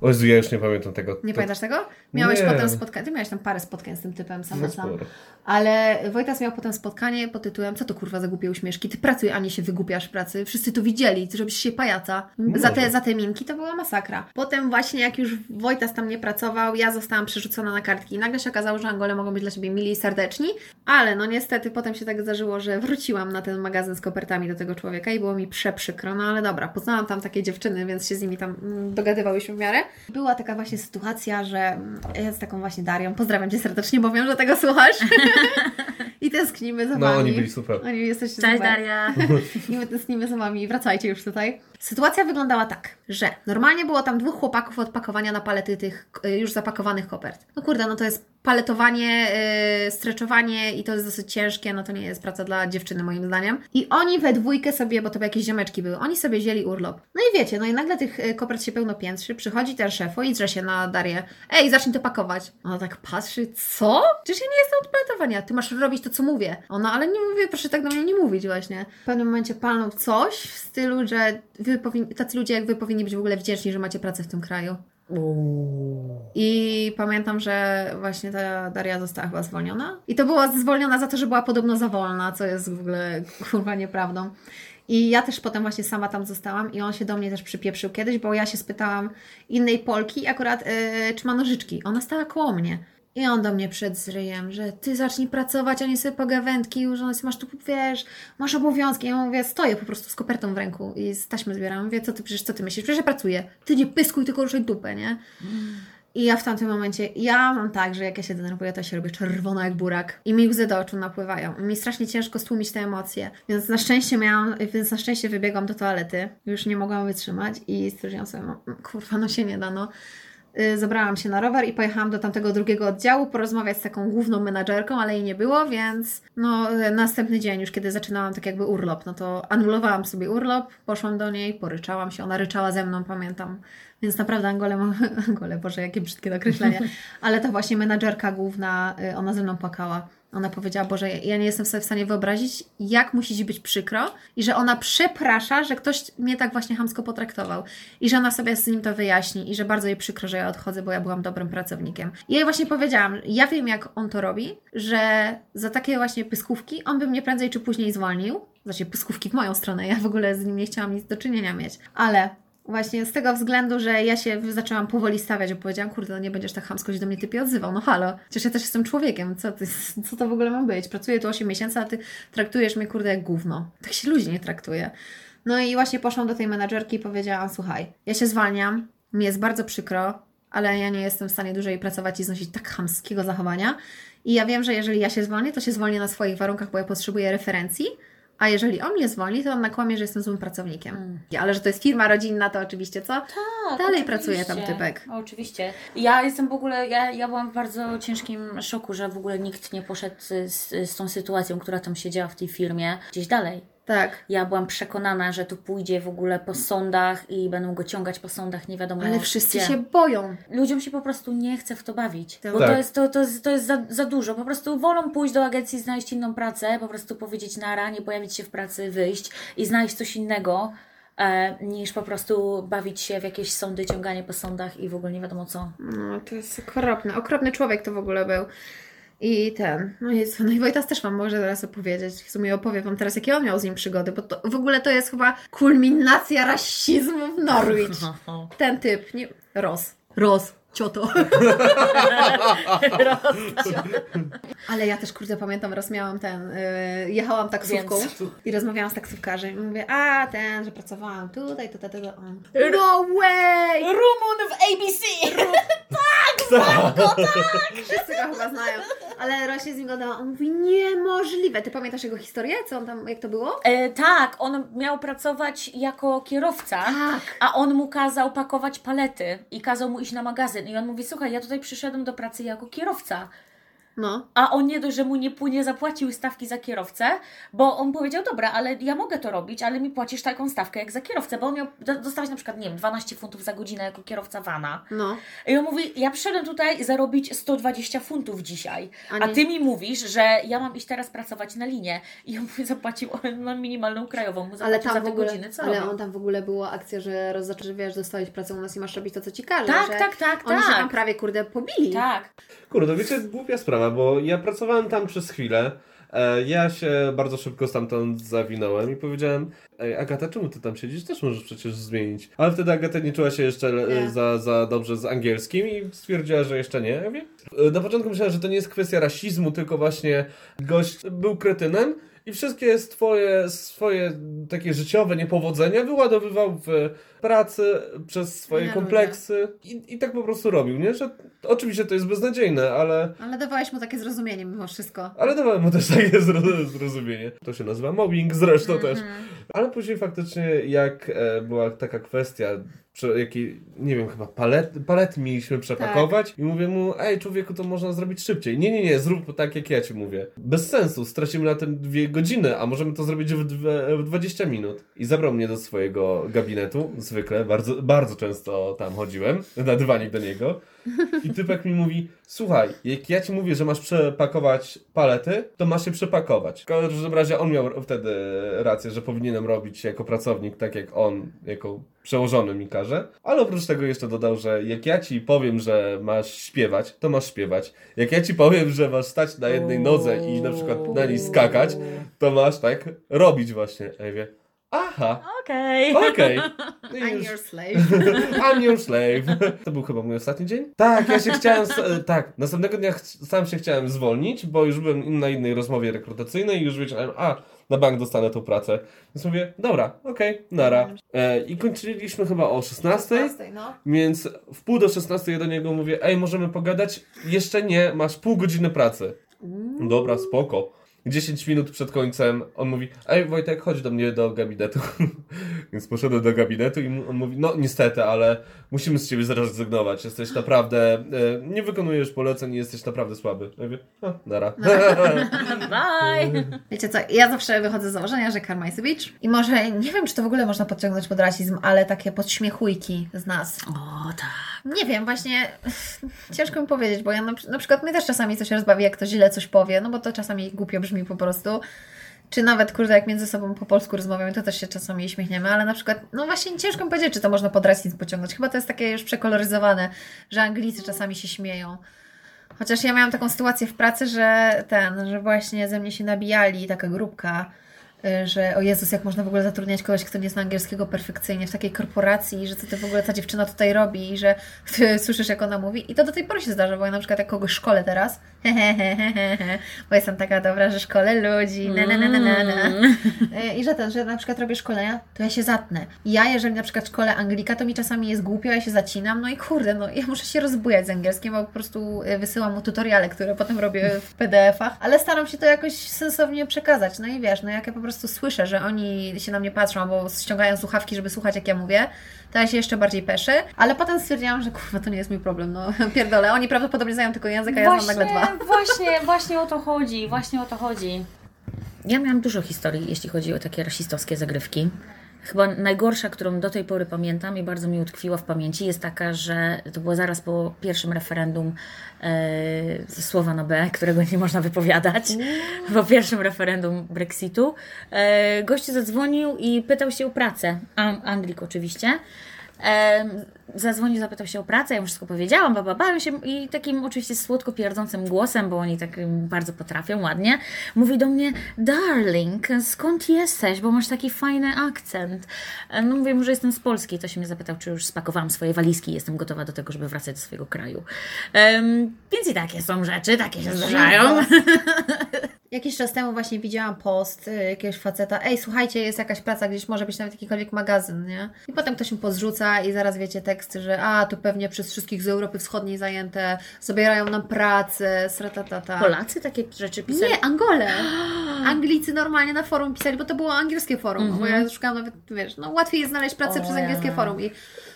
O Jezu, ja już nie pamiętam tego. Nie to, pamiętasz tego? Miałeś Nie. potem spotkanie. Ty miałeś tam parę spotkań z tym typem sam No na sam. sporo. Ale Wojtas miał potem spotkanie pod tytułem Co to kurwa za głupie uśmieszki? Ty pracuj, a nie się wygłupiasz pracy. Wszyscy to widzieli, ty robisz się pajaca. Za te, za te minki to była masakra. Potem właśnie jak już Wojtas tam nie pracował, ja zostałam przerzucona na kartki i nagle się okazało, że Angole mogą być dla Ciebie mili i serdeczni. Ale no niestety potem się tak zdarzyło, że wróciłam na ten magazyn z kopertami do tego człowieka i było mi przeprzykro. No ale dobra, poznałam tam takie dziewczyny, więc się z nimi tam mm, dogadywałyśmy w miarę. Była taka właśnie sytuacja, że mm, ja z taką właśnie Darią, pozdrawiam Cię serdecznie, bo wiem, że tego słuchasz. (laughs) I tęsknimy za No, Wami. oni byli super. Oni jesteście Cześć super. Daria. (laughs) I my tęsknimy za Wami. Wracajcie już tutaj. Sytuacja wyglądała tak, że normalnie było tam dwóch chłopaków od pakowania na palety tych już zapakowanych kopert. No kurde, no to jest paletowanie, yy, streczowanie i to jest dosyć ciężkie, no to nie jest praca dla dziewczyny moim zdaniem. I oni we dwójkę sobie, bo to jakieś ziomeczki były, oni sobie wzięli urlop. No i wiecie, no i nagle tych y, kopert się pełno piętrzy, przychodzi ten szefo i drze się na Darię. Ej, zacznij to pakować. Ona tak patrzy, co? Przecież ja nie jestem od paletowania, ty masz robić to, co mówię. Ona, ale nie mówię, proszę tak do mnie nie mówić właśnie. W pewnym momencie palnął coś w stylu, że wy powin- tacy ludzie jak wy powinni być w ogóle wdzięczni, że macie pracę w tym kraju. I pamiętam, że właśnie ta Daria została chyba zwolniona. I to była zwolniona za to, że była podobno za wolna, co jest w ogóle kurwa nieprawdą. I ja też potem właśnie sama tam zostałam i on się do mnie też przypieprzył kiedyś, bo ja się spytałam innej Polki akurat, yy, czy ma nożyczki. Ona stała koło mnie. I on do mnie przed zryjem, że ty zacznij pracować, a nie sobie pogawędki, już masz tu, wiesz, masz obowiązki. Ja mówię, stoję po prostu z kopertą w ręku i z taśmy zbieram. Mówię, co ty, przecież co ty myślisz? Przecież ja pracuję. Ty nie pyskuj, tylko ruszaj dupę, nie? I ja w tamtym momencie, ja mam tak, że jak ja się denerwuję, to się robię czerwona jak burak i mi łzy do oczu napływają. Mi strasznie ciężko stłumić te emocje. Więc na szczęście miałam, więc na szczęście wybiegłam do toalety. Już nie mogłam wytrzymać i stwierdziłam sobie, no, kurwa, no się nie da, no. Y, Zabrałam się na rower i pojechałam do tamtego drugiego oddziału porozmawiać z taką główną menadżerką, ale jej nie było, więc no y, następny dzień już kiedy zaczynałam tak jakby urlop, no to anulowałam sobie urlop, poszłam do niej, poryczałam się, ona ryczała ze mną, pamiętam. Więc naprawdę Angolę mam, (laughs) Angolę, Boże, jakie brzydkie nakreślenie, (laughs) ale to właśnie menadżerka główna, y, ona ze mną płakała. Ona powiedziała, Boże, ja nie jestem sobie w stanie wyobrazić, jak musi ci być przykro i że ona przeprasza, że ktoś mnie tak właśnie chamsko potraktował i że ona sobie z nim to wyjaśni i że bardzo jej przykro, że ja odchodzę, bo ja byłam dobrym pracownikiem. I jej właśnie powiedziałam, ja wiem jak on to robi, że za takie właśnie pyskówki on by mnie prędzej czy później zwolnił, znaczy pyskówki w moją stronę, ja w ogóle z nim nie chciałam nic do czynienia mieć, ale Właśnie z tego względu, że ja się zaczęłam powoli stawiać, bo powiedziałam, kurde, no nie będziesz tak chamsko się do mnie typie odzywał. No halo, przecież ja też jestem człowiekiem. Co, ty, (laughs) co to w ogóle ma być? Pracuję tu 8 miesięcy, a ty traktujesz mnie, kurde, jak gówno. Tak się ludzi nie traktuje. No i właśnie poszłam do tej menadżerki i powiedziałam, słuchaj, ja się zwalniam, mi jest bardzo przykro, ale ja nie jestem w stanie dłużej pracować i znosić tak chamskiego zachowania. I ja wiem, że jeżeli ja się zwolnię, to się zwolnię na swoich warunkach, bo ja potrzebuję referencji. A jeżeli on mnie zwolni, to on nakłamie, że jestem złym pracownikiem. Mm. Ale że to jest firma rodzinna, to oczywiście co? Tak, Dalej oczywiście. pracuje tam typek. Oczywiście. Ja jestem w ogóle, ja, ja byłam w bardzo ciężkim szoku, że w ogóle nikt nie poszedł z, z tą sytuacją, która tam się działa w tej firmie, gdzieś dalej. Tak. Ja byłam przekonana, że tu pójdzie w ogóle po sądach i będą go ciągać po sądach, nie wiadomo Ale wszyscy gdzie. się boją. Ludziom się po prostu nie chce w to bawić, Tak. bo Tak. to jest, to, to jest, to jest za, za dużo. Po prostu wolą pójść do agencji, znaleźć inną pracę, po prostu powiedzieć nara, nie pojawić się w pracy, wyjść i znaleźć coś innego, e, niż po prostu bawić się w jakieś sądy, ciąganie po sądach i w ogóle nie wiadomo co. No, to jest okropne. Okropny człowiek to w ogóle był. I ten, no jest, no i Wojtas też Wam może teraz opowiedzieć. W sumie opowie Wam teraz, jakie on miał z nim przygody, bo to w ogóle to jest chyba kulminacja rasizmu w Norwich. (laughs) Ten typ, nie, Ros. Ros, cioto. (laughs) Ale ja też, kurde, pamiętam, raz miałam ten, y, jechałam taksówką Więc- i rozmawiałam z taksówkarzem i mówię, a ten, że pracowałam tutaj, tutaj, tutaj, on. No way! Rumun w ABC! (laughs) Wszyscy go chyba znają. Ale rośnie z nim gadała. On mówi, niemożliwe. Ty pamiętasz jego historię? Co on tam, jak to było? E, tak, on miał pracować jako kierowca, Tak. a on mu kazał pakować palety i kazał mu iść na magazyn. I on mówi, słuchaj, ja tutaj przyszedłem do pracy jako kierowca. No. A on nie dość, że mu nie, nie zapłacił stawki za kierowcę, bo on powiedział, dobra, ale ja mogę to robić, ale mi płacisz taką stawkę jak za kierowcę, bo on miał do- dostawać na przykład, nie wiem, 12 funtów za godzinę jako kierowca vana. No. I on mówi, ja przyszedłem tutaj zarobić 120 funtów dzisiaj, A a, ty mi mówisz, że ja mam iść teraz pracować na linię. I on mi (laughs) zapłacił na minimalną krajową, mu Ale zapłacił tam za ogóle, godziny, co ale on tam w ogóle była akcja, że roz, że wiesz, dostałeś pracę u nas i masz robić to, co ci każe. Tak, że tak, tak, Oni się tak. tam prawie, kurde, pobili. Tak. Kurde, wiecie, głupia sprawa, bo ja pracowałem tam przez chwilę. E, Ja się bardzo szybko stamtąd zawinąłem i powiedziałem, ej Agata, czemu ty tam siedzisz? Też możesz przecież zmienić. Ale wtedy Agata nie czuła się jeszcze e, Nie. za, za dobrze z angielskim i stwierdziła, że jeszcze nie. Ja mówię, e, Na początku myślałem, że to nie jest kwestia rasizmu, tylko właśnie gość był kretynem i wszystkie swoje, swoje takie życiowe niepowodzenia wyładowywał w pracy przez swoje kompleksy i, i tak po prostu robił, nie? Że oczywiście to jest beznadziejne, ale Ale dawałeś mu takie zrozumienie mimo wszystko. ale dawałem mu też takie zro- zrozumienie. To się nazywa mobbing zresztą też. Mhm. Ale później faktycznie jak e, była taka kwestia, przy jakiej, nie wiem, chyba palet, palety mieliśmy przepakować Tak. i mówię mu, ej człowieku, to można zrobić szybciej. Nie, nie, nie, zrób tak jak ja ci mówię. Bez sensu, stracimy na tym dwie godziny, a możemy to zrobić w, dwie, w 20 minut. I zabrał mnie do swojego gabinetu z zwykle, bardzo, bardzo często tam chodziłem, na dywanik do niego. I typek mi mówi, słuchaj, jak ja ci mówię, że masz przepakować palety, to masz je przepakować. W każdym razie on miał wtedy rację, że powinienem robić jako pracownik tak jak on, jako przełożony mi każe. Ale oprócz tego jeszcze dodał, że jak ja ci powiem, że masz śpiewać, to masz śpiewać. Jak ja ci powiem, że masz stać na jednej nodze i na przykład na niej skakać, to masz tak robić właśnie. A ja aha, Okej. okej. (laughs) No i I'm your slave. (laughs) I'm your slave. To był chyba mój ostatni dzień? Tak, ja się chciałem. e, Tak, następnego dnia sam się chciałem zwolnić, bo już byłem na innej rozmowie rekrutacyjnej i już wiedziałem, a na bank dostanę tą pracę. Więc mówię, dobra, okej, nara. E, I kończyliśmy chyba o 16. no. Więc w pół do 16 ja do niego mówię, ej, możemy pogadać? Jeszcze nie, masz pół godziny pracy. Dobra, spoko. 10 minut przed końcem on mówi, ej Wojtek, chodź do mnie do gabinetu. (laughs) Więc poszedłem do gabinetu i on mówi, no niestety, ale musimy z ciebie zrezygnować. Jesteś naprawdę, e, nie wykonujesz poleceń i jesteś naprawdę słaby. Ja mówię, a, nara. (laughs) Bye. Wiecie co, ja zawsze wychodzę z założenia, że karma jest bitch. I może, nie wiem, czy to w ogóle można podciągnąć pod rasizm, ale takie podśmiechujki z nas. O, tak. Nie wiem, właśnie (laughs) ciężko mi powiedzieć, bo ja na, na przykład mnie też czasami coś rozbawi, jak ktoś źle coś powie, no bo to czasami głupio brzmi po prostu. Czy nawet, kurde, jak między sobą po polsku rozmawiamy, to też się czasami śmiechniemy, ale na przykład, no właśnie ciężko mi powiedzieć, czy to można pod rasizm pociągnąć. Chyba to jest takie już przekoloryzowane, że Anglicy czasami się śmieją. Chociaż ja miałam taką sytuację w pracy, że ten, że właśnie ze mnie się nabijali taka grupka, y, że o Jezus, jak można w ogóle zatrudniać kogoś, kto nie zna angielskiego perfekcyjnie w takiej korporacji, że co ty w ogóle ta dziewczyna tutaj robi że ty (laughs) słyszysz, jak ona mówi. I to do tej pory się zdarza, bo ja na przykład jak kogoś szkole teraz, bo jestem taka dobra, że szkole ludzi, na, na, na, na, na, na. Y, I że ten, że na przykład robię szkolenia, to ja się zatnę. I ja, jeżeli na przykład szkole Anglika, to mi czasami jest głupio, ja się zacinam, no i kurde, no ja muszę się rozbujać z angielskim, bo po prostu y, wysyłam mu tutoriale, które potem robię w (laughs) PDF-ach, ale staram się to jakoś sensownie przekazać. No i wiesz, no jak ja po prostu słyszę, że oni się na mnie patrzą, albo ściągają słuchawki, żeby słuchać, jak ja mówię, to ja się jeszcze bardziej peszę, ale potem stwierdziłam, że kurwa, to nie jest mój problem, no (laughs) pierdolę. Oni prawdopodobnie znają tylko język, a ja znam nagle dwa. (laughs) właśnie, właśnie o to chodzi, właśnie o to chodzi. Ja miałam dużo historii, jeśli chodzi o takie rasistowskie zagrywki. Chyba najgorsza, którą do tej pory pamiętam i bardzo mi utkwiła w pamięci, jest taka, że to było zaraz po pierwszym referendum e, słowa na B, którego nie można wypowiadać, po pierwszym referendum Brexitu. E, gościu zadzwonił i pytał się o pracę. An- Anglik oczywiście. E, zadzwonił, zapytał się o pracę, ja mu wszystko powiedziałam, baba, bawię się i takim oczywiście słodko pierdzącym głosem, bo oni tak bardzo potrafią, ładnie, mówi do mnie, darling, skąd jesteś, bo masz taki fajny akcent. E, No mówię mu, że jestem z Polski, to się mnie zapytał, czy już spakowałam swoje walizki i jestem gotowa do tego, żeby wracać do swojego kraju. Em, więc i takie są rzeczy, takie się zdarzają. (laughs) Jakiś czas temu właśnie widziałam post y, jakiegoś faceta, ej, słuchajcie, jest jakaś praca, gdzieś może być nawet jakikolwiek magazyn, nie? I potem ktoś mu pozrzuca i zaraz wiecie że a, tu pewnie przez wszystkich z Europy Wschodniej zajęte, zabierają nam pracę, sratatata. Polacy takie rzeczy pisali. Nie, Angole. (gasps) Anglicy normalnie na forum pisali, bo to było angielskie forum, bo ja szukałam nawet, wiesz, no łatwiej jest znaleźć pracę O przez ja. angielskie forum i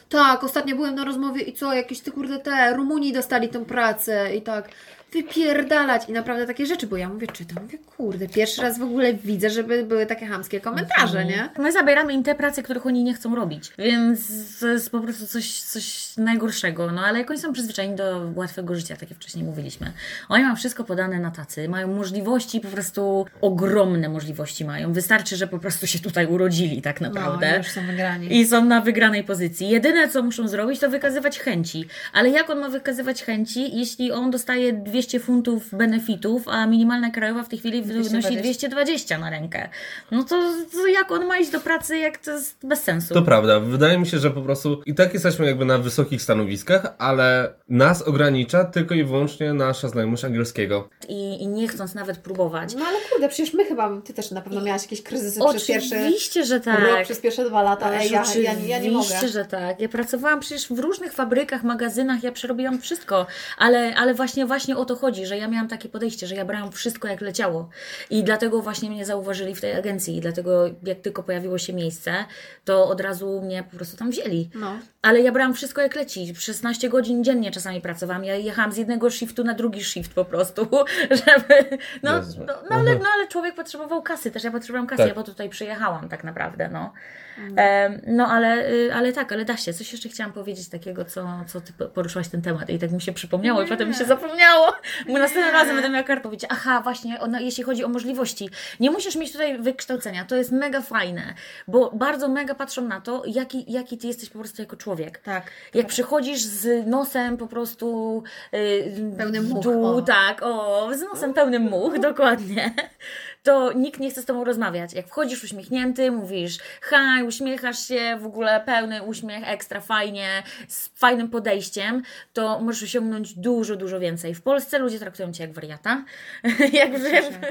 tak, ostatnio byłem na rozmowie i co, jakieś ty kurde te Rumunii dostali tą pracę i tak wypierdalać i naprawdę takie rzeczy, bo ja mówię, czytam, mówię, kurde, pierwszy raz w ogóle widzę, żeby były takie hamskie komentarze, nie? My zabieramy im te prace, których oni nie chcą robić, więc to jest po prostu coś, coś najgorszego. No ale jak oni są przyzwyczajeni do łatwego życia, tak jak wcześniej mówiliśmy. Oni mają wszystko podane na tacy, mają możliwości, po prostu ogromne możliwości mają. Wystarczy, że po prostu się tutaj urodzili tak naprawdę. No, już są wygrani. I są na wygranej pozycji. Jedyne, co muszą zrobić, to wykazywać chęci. Ale jak on ma wykazywać chęci, jeśli on dostaje 200 funtów benefitów, a minimalna krajowa w tej chwili wynosi 220. 220 na rękę? No to, to jak on ma iść do pracy, jak to jest bez sensu? To prawda. Wydaje mi się, że po prostu i tak jesteśmy jakby na wysokich stanowiskach, ale nas ogranicza tylko i wyłącznie nasza znajomość angielskiego. I, I nie chcąc nawet próbować. No ale kurde, przecież my chyba, ty też na pewno miałaś jakieś kryzysy przez pierwszy Oczywiście, że rok, tak. przez pierwsze dwa lata, Ej, ja, ja, ja, nie- ja nie mogę. Oczywiście, że tak. Ja Ja pracowałam przecież w różnych fabrykach, magazynach, ja przerobiłam wszystko, ale, ale właśnie, właśnie o to chodzi, że ja miałam takie podejście, że ja brałam wszystko jak leciało i dlatego właśnie mnie zauważyli w tej agencji i dlatego jak tylko pojawiło się miejsce, to od razu mnie po prostu tam wzięli. No. Ale ja brałam wszystko jak leci. 16 godzin dziennie czasami pracowałam. Ja jechałam z jednego shiftu na drugi shift po prostu, (laughs) żeby... No, no, no, ale, no ale człowiek potrzebował kasy, też ja potrzebowałam kasy, Tak. ja po tutaj przyjechałam tak naprawdę, no. Em, no ale, y, ale tak, ale da się. Coś jeszcze chciałam powiedzieć takiego, co, co ty po- poruszyłaś ten temat i tak mi się przypomniało i Nie. potem mi się zapomniało. Bo następnym razem będę miała kartę powiedzieć, aha, właśnie, ono, jeśli chodzi o możliwości, nie musisz mieć tutaj wykształcenia, to jest mega fajne, bo bardzo mega patrzą na to, jaki, jaki ty jesteś po prostu jako człowiek. Tak. Jak przychodzisz z nosem po prostu yy, Pełnym much, dół, o. tak, o, z nosem pełnym much, dokładnie, to nikt nie chce z tobą rozmawiać. Jak wchodzisz uśmiechnięty, mówisz haj, uśmiechasz się, w ogóle pełny uśmiech, ekstra fajnie, z fajnym podejściem, to możesz osiągnąć dużo, dużo więcej. W Polsce ludzie traktują cię jak wariata, (laughs) jak,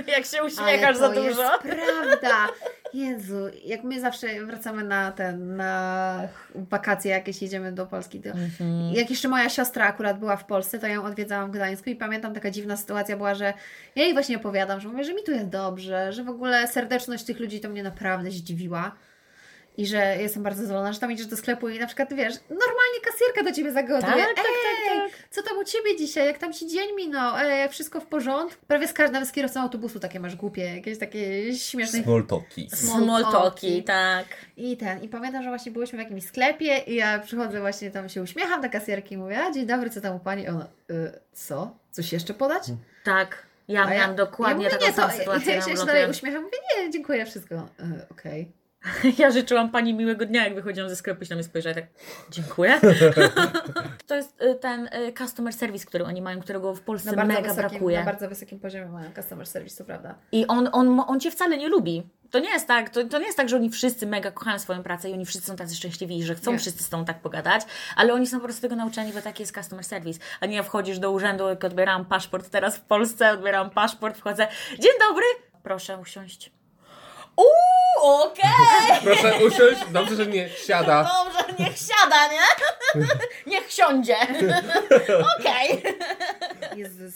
jak się uśmiechasz za dużo. Jest prawda. Jezu, jak my zawsze wracamy na ten, na wakacje jakieś jedziemy do Polski. To... Mhm. Jak jeszcze moja siostra akurat była w Polsce, to ją odwiedzałam w Gdańsku i pamiętam taka dziwna sytuacja była, że ja jej właśnie opowiadam, że mówię, że mi tu jest dobrze, że w ogóle serdeczność tych ludzi to mnie naprawdę zdziwiła. I że jestem bardzo zadowolona, że tam idziesz do sklepu i na przykład, wiesz, normalnie kasjerka do Ciebie zagaduje. Tak, tak, tak, Ej, co tam u Ciebie dzisiaj? Jak tam Ci dzień minął? Ej, wszystko w porządku? Prawie z każdym, nawet z kierowcą autobusu takie masz głupie, jakieś takie śmieszne. Small talki, tak. I ten, i pamiętam, że właśnie byłyśmy w jakimś sklepie i ja przychodzę właśnie tam się uśmiecham do kasjerki i mówię, a dzień dobry, co tam u Pani? Ona, y, co? Coś jeszcze podać? Tak. Ja A miałam dokładnie ja mówię, taką nie, samą to, sytuację (laughs) Ja się dalej uśmiecham, mówię, nie, dziękuję, wszystko. Y, Okej. (laughs) Ja życzyłam pani miłego dnia, jak wychodziłam ze sklepu i na mnie spojrzała tak, dziękuję. (laughs) to jest y, ten y, customer service, który oni mają, którego w Polsce mega wysokim, brakuje. na bardzo wysokim poziomie mają customer service, to prawda. I on, on, on Cię wcale nie lubi. To nie jest tak, to, to nie jest tak, że oni wszyscy mega kochają swoją pracę i oni wszyscy są tacy szczęśliwi, że chcą Nie. wszyscy z tą tak pogadać, ale oni są po prostu tego nauczeni, bo taki jest customer service. A nie wchodzisz do urzędu, jak odbieram paszport teraz w Polsce, odbieram paszport, wchodzę, dzień dobry, proszę usiąść. Uuu, okej! (laughs) Proszę usiąść, dobrze, że nie siada. Dobrze, niech siada, nie? (laughs) niech siądzie. (laughs) Okej. Jezus.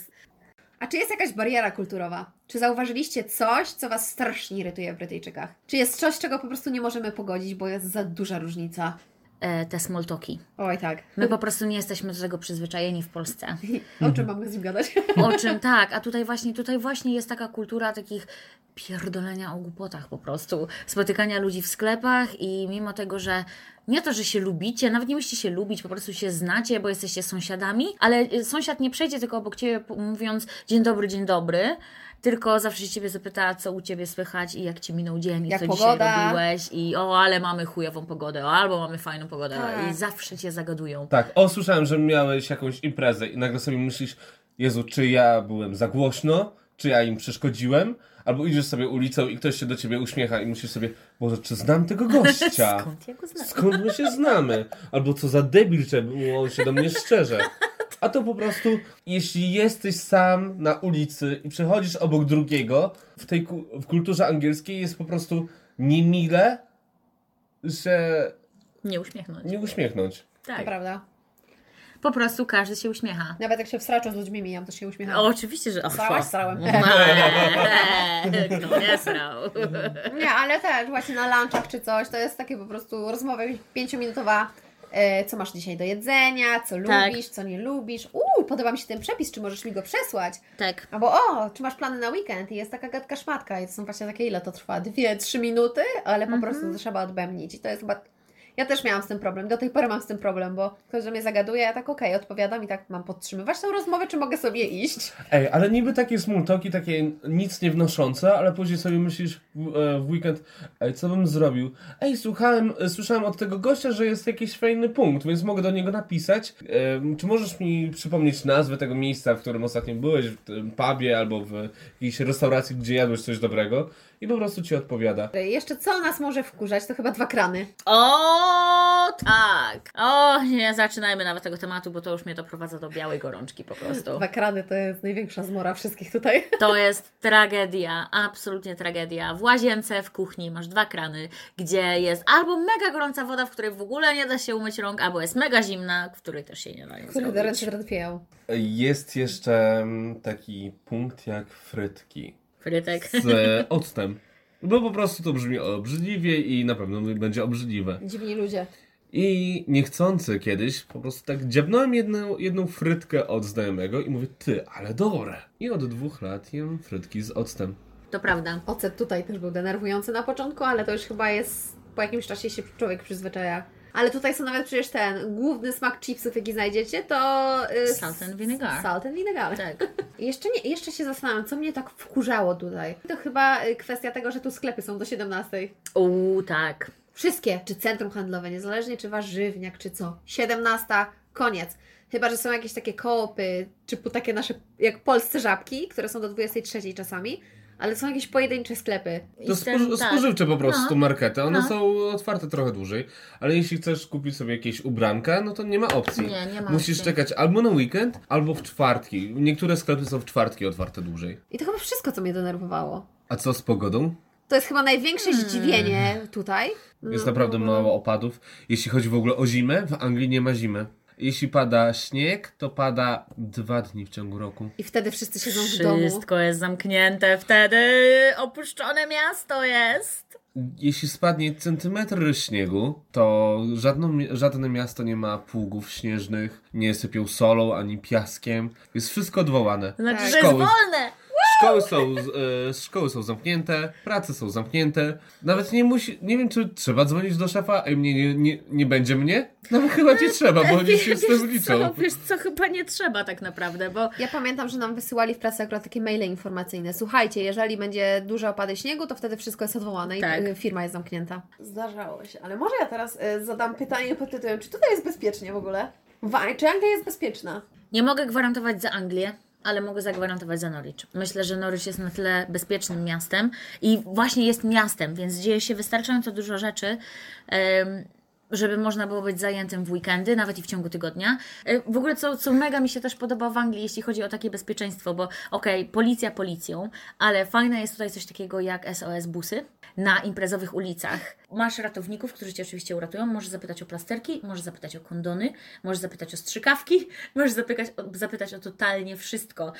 A czy jest jakaś bariera kulturowa? Czy zauważyliście coś, co Was strasznie irytuje w Brytyjczykach? Czy jest coś, czego po prostu nie możemy pogodzić, bo jest za duża różnica? E, te small talki. Oj tak. My po prostu nie jesteśmy do tego przyzwyczajeni w Polsce. O czym mamy z nim gadać? O czym tak, a tutaj właśnie, tutaj właśnie jest taka kultura takich pierdolenia o głupotach po prostu. Spotykania ludzi w sklepach i mimo tego, że nie to, że się lubicie, nawet nie musicie się lubić, po prostu się znacie, bo jesteście sąsiadami, ale sąsiad nie przejdzie tylko obok Ciebie mówiąc dzień dobry, dzień dobry, tylko zawsze się Ciebie zapyta, co u Ciebie słychać i jak Ci minął dzień i Jak co pogoda. dzisiaj robiłeś i o, ale mamy chujową pogodę, o, albo mamy fajną pogodę Tak. i zawsze Cię zagadują. Tak, o, słyszałem, że miałeś jakąś imprezę i nagle sobie myślisz, Jezu, czy ja byłem za głośno, czy ja im przeszkodziłem, albo idziesz sobie ulicą i ktoś się do ciebie uśmiecha i myślisz sobie, Boże, czy znam tego (laughs) gościa? Skąd ja go znam? Skąd my się znamy? Albo co za debil, że on się do mnie szczerze. A to po prostu, jeśli jesteś sam na ulicy i przechodzisz obok drugiego, w tej ku- w kulturze angielskiej jest po prostu niemile, że Nie uśmiechnąć. nie uśmiechnąć. To Tak. prawda. Po prostu każdy się uśmiecha. Nawet jak się wstracza z ludźmi mijam, to się uśmiecham. O, oczywiście, że... Srałaś, strałem. Eee, Kto nie srał? Nie, ale też właśnie na lunchach czy coś, to jest takie po prostu rozmowa pięciominutowa. E, co masz dzisiaj do jedzenia, co Tak. lubisz, co nie lubisz. Uuu, podoba mi się ten przepis, czy możesz mi go przesłać? Tak. Albo o, czy masz plany na weekend? I jest taka gadka szmatka i to są właśnie takie, ile to trwa? Dwie, trzy minuty, ale po prostu to trzeba odbębnić. I to jest chyba... Ja też miałam z tym problem, do tej pory mam z tym problem, bo ktoś do mnie zagaduje, ja tak okej, odpowiadam i tak mam podtrzymywać tą rozmowę, czy mogę sobie iść? Ej, ale niby takie small talki, takie nic nie wnoszące, ale później sobie myślisz w, e, w weekend, ej, co bym zrobił? Ej, słuchałem, e, słyszałem od tego gościa, że jest jakiś fajny punkt, więc mogę do niego napisać. Czy możesz mi przypomnieć nazwę tego miejsca, w którym ostatnio byłeś, w tym pubie albo w jakiejś restauracji, gdzie jadłeś coś dobrego? I po prostu ci odpowiada. Jeszcze co nas może wkurzać, to chyba dwa krany. O, tak. O, nie zaczynajmy nawet tego tematu, bo to już mnie doprowadza do białej gorączki po prostu. Dwa krany to jest największa zmora wszystkich tutaj. To jest tragedia, absolutnie tragedia. W łazience, w kuchni masz dwa krany, gdzie jest albo mega gorąca woda, w której w ogóle nie da się umyć rąk, albo jest mega zimna, w której też się nie da nic Kurde, zrobić. ręce. Jest jeszcze mm, taki punkt jak frytki Frytek. z e, octem. Bo po prostu to brzmi obrzydliwie i na pewno będzie obrzydliwe. Dziwni ludzie. I niechcący kiedyś po prostu tak dziabnąłem jedną, jedną frytkę od znajomego i mówię, ty, ale dobre. I od dwóch lat jem frytki z octem. To prawda. Ocet tutaj też był denerwujący na początku, ale to już chyba jest, po jakimś czasie się człowiek przyzwyczaja. Ale tutaj są nawet przecież ten główny smak chipsów, jaki znajdziecie, to... y, Salt and vinegar. Salt and vinegar. Tak. (laughs) Jeszcze, nie, jeszcze się zastanawiam, co mnie tak wkurzało tutaj. To chyba y, kwestia tego, że tu sklepy są do 17. Uuu, tak. Wszystkie, czy centrum handlowe, niezależnie czy warzywniak, czy co. 17, koniec. Chyba, że są jakieś takie koopy, typu takie nasze, jak polsce żabki, które są do 23 czasami, ale są jakieś pojedyncze sklepy. To I spoży- ten- tak. spożywcze po prostu No. markety. One No. są otwarte trochę dłużej, ale jeśli chcesz kupić sobie jakieś ubranka, no to nie ma opcji. Nie, nie ma Musisz opcji. czekać albo na weekend, albo w czwartki. Niektóre sklepy są w czwartki otwarte dłużej. I to chyba wszystko, co mnie denerwowało. A co z pogodą? To jest chyba największe Hmm. zdziwienie tutaj. Jest No, naprawdę no, mało opadów. Jeśli chodzi w ogóle o zimę, w Anglii nie ma zimy. Jeśli pada śnieg, to pada dwa dni w ciągu roku. I wtedy wszyscy siedzą w domu. Wszystko jest zamknięte wtedy. Opuszczone miasto jest. Jeśli spadnie centymetr śniegu, to żadno, żadne miasto nie ma pługów śnieżnych, nie sypią solą ani piaskiem. Jest wszystko odwołane. Znaczy, Tak. że jest Szkoły. wolne. Szkoły są, e, szkoły są zamknięte, prace są zamknięte. Nawet nie musi, nie wiem czy trzeba dzwonić do szefa, ej mnie nie, nie, nie będzie mnie? Nawet chyba nie trzeba, bo oni się z tym liczą. co, wiesz co, chyba nie trzeba tak naprawdę, bo Ja pamiętam, że nam wysyłali w pracy akurat takie maile informacyjne. Słuchajcie, jeżeli będzie duże opady śniegu, to wtedy wszystko jest odwołane Tak. i y, firma jest zamknięta. Zdarzało się, ale może ja teraz y, zadam pytanie pod tytułem, czy tutaj jest bezpiecznie w ogóle? Wa- czy Anglia jest bezpieczna? nie mogę gwarantować za Anglię. Ale mogę zagwarantować za Norwich. Myślę, że Norwich jest na tyle bezpiecznym miastem i właśnie jest miastem, więc dzieje się wystarczająco dużo rzeczy, żeby można było być zajętym w weekendy, nawet i w ciągu tygodnia. E, W ogóle, co, co mega mi się też podoba w Anglii, jeśli chodzi o takie bezpieczeństwo, bo okej, policja policją, ale fajne jest tutaj coś takiego jak SOS busy na imprezowych ulicach. Masz ratowników, którzy Cię oczywiście uratują. Możesz zapytać o plasterki, możesz zapytać o kondony, możesz zapytać o strzykawki, (laughs) możesz zapytać o, zapytać o totalnie wszystko.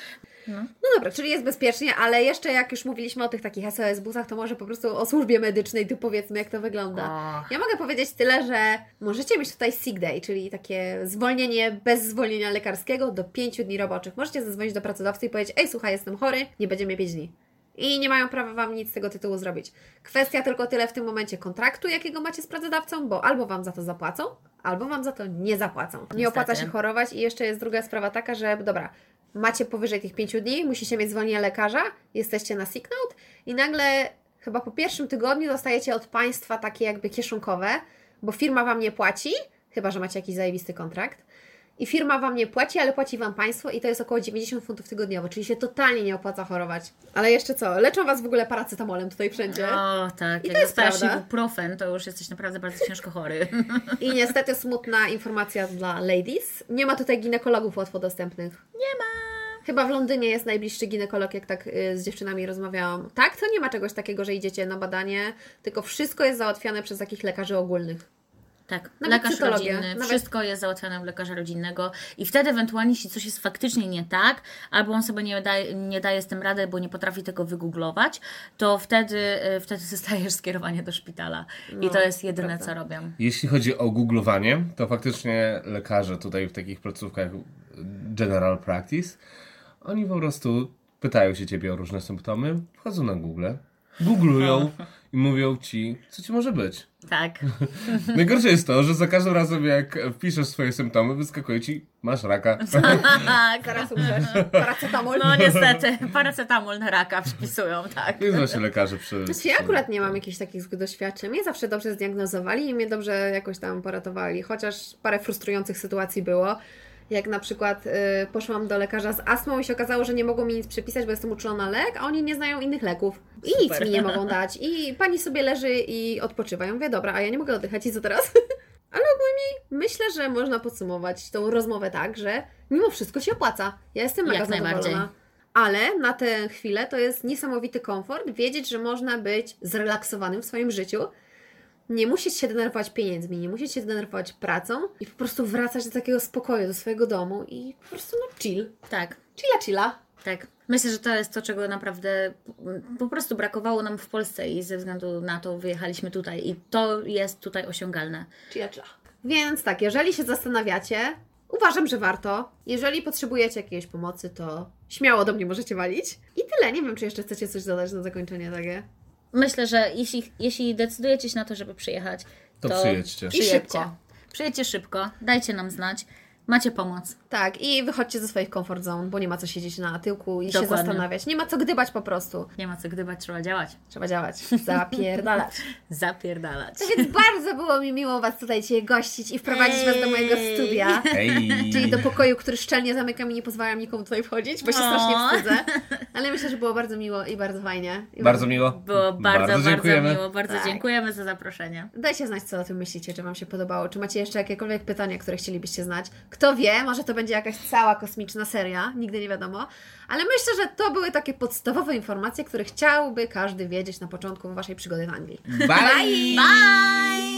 No dobra, czyli jest bezpiecznie, ale jeszcze jak już mówiliśmy o tych takich SOS busach, to może po prostu o służbie medycznej, tu powiedzmy jak to wygląda. Och. Ja mogę powiedzieć tyle, że możecie mieć tutaj sick day, czyli takie zwolnienie bez zwolnienia lekarskiego do 5 dni roboczych. Możecie zadzwonić do pracodawcy i powiedzieć, ej słuchaj, jestem chory, nie będzie mnie 5 dni. I nie mają prawa Wam nic z tego tytułu zrobić. Kwestia tylko tyle w tym momencie kontraktu, jakiego macie z pracodawcą, bo albo Wam za to zapłacą, albo Wam za to nie zapłacą. Nie opłaca się chorować i jeszcze jest druga sprawa taka, że dobra, macie powyżej tych 5 dni, musicie mieć zwolnienie lekarza, jesteście na sick note i nagle chyba po pierwszym tygodniu dostajecie od państwa takie jakby kieszonkowe, bo firma Wam nie płaci, chyba że macie jakiś zajebisty kontrakt. I firma Wam nie płaci, ale płaci Wam państwo i to jest około 90 funtów tygodniowo, czyli się totalnie nie opłaca chorować. Ale jeszcze co, leczą Was w ogóle paracetamolem tutaj wszędzie. O, tak. I Jak to jest dostajesz ibuprofen, to już jesteś naprawdę bardzo ciężko chory. I niestety smutna informacja dla ladies. Nie ma tutaj ginekologów łatwo dostępnych. Nie ma. Chyba w Londynie jest najbliższy ginekolog, jak tak y, z dziewczynami rozmawiałam. Tak, to nie ma czegoś takiego, że idziecie na badanie, tylko wszystko jest załatwiane przez takich lekarzy ogólnych. Tak, Nawet lekarz rodzinny, nawet- wszystko jest załatwiane u lekarza rodzinnego i wtedy ewentualnie, jeśli coś jest faktycznie nie tak, albo on sobie nie daje, nie daje z tym rady, bo nie potrafi tego wygooglować, to wtedy, y, wtedy (laughs) dostajesz skierowanie do szpitala. I No, to jest jedyne, prawda. co robią. Jeśli chodzi o googlowanie, to faktycznie lekarze tutaj w takich placówkach general practice, oni po prostu pytają się ciebie o różne symptomy, wchodzą na Google, googlują (laughs) i mówią ci, co ci może być. Tak. (laughs) Najgorsze jest to, że za każdym razem jak wpiszesz swoje symptomy, wyskakuje ci, masz raka. (laughs) tak. Zaraz umrzesz. Paracetamol. No niestety, paracetamol na raka przypisują, tak. Jest właśnie lekarze przy... Znaczy, ja akurat nie mam jakichś takich doświadczeń. Mnie zawsze dobrze zdiagnozowali i mnie dobrze jakoś tam poratowali. Chociaż parę frustrujących sytuacji było. Jak na przykład y, poszłam do lekarza z astmą i się okazało, że nie mogą mi nic przepisać, bo jestem uczulona na lek, a oni nie znają innych leków. I nic Super. mi nie mogą (laughs) dać. I pani sobie leży i odpoczywa. Ja mówię, dobra, a ja nie mogę oddychać i co teraz? (laughs) Ale ogólnie myślę, że można podsumować tą rozmowę tak, że mimo wszystko się opłaca. Ja jestem mega Jak najbardziej. zadowolona. Ale na tę chwilę to jest niesamowity komfort wiedzieć, że można być zrelaksowanym w swoim życiu, nie musieć się denerwować pieniędzmi, nie musieć się denerwować pracą i po prostu wracać do takiego spokoju, do swojego domu i po prostu no chill. Tak, Chilla, chilla. tak. Myślę, że to jest to, czego naprawdę po prostu brakowało nam w Polsce i ze względu na to wyjechaliśmy tutaj i to jest tutaj osiągalne. Chilla, chilla. Więc tak, jeżeli się zastanawiacie, uważam, że warto. Jeżeli potrzebujecie jakiejś pomocy, to śmiało do mnie możecie walić. I tyle. Nie wiem, czy jeszcze chcecie coś dodać na zakończenie takie. Myślę, że jeśli, jeśli decydujecie się na to, żeby przyjechać, To to, przyjedźcie. I przyjedźcie. szybko. Przyjedźcie szybko, dajcie nam znać, macie pomoc. Tak, i wychodźcie ze swoich comfort zone, bo nie ma co siedzieć na tyłku i się Dokładnie. zastanawiać. Nie ma co gdybać po prostu. Nie ma co gdybać, trzeba działać. Trzeba działać. Zapierdalać. (laughs) Zapierdalać. Tak więc bardzo było mi miło Was tutaj dzisiaj gościć i wprowadzić Was do mojego Ej. studia. Ej! Czyli do pokoju, który szczelnie zamykam i nie pozwalam nikomu tutaj wchodzić, bo się O. strasznie wstydzę. Ale myślę, że było bardzo miło i bardzo fajnie. I Bardzo miło. Było bardzo, bardzo, dziękujemy. miło. Bardzo Tak. dziękujemy za zaproszenie. Dajcie znać, co o tym myślicie, czy Wam się podobało, czy macie jeszcze jakiekolwiek pytania, które chcielibyście znać. Kto wie, może to będzie jakaś cała kosmiczna seria, nigdy nie wiadomo. Ale myślę, że to były takie podstawowe informacje, które chciałby każdy wiedzieć na początku Waszej przygody w Anglii. Bye! Bye!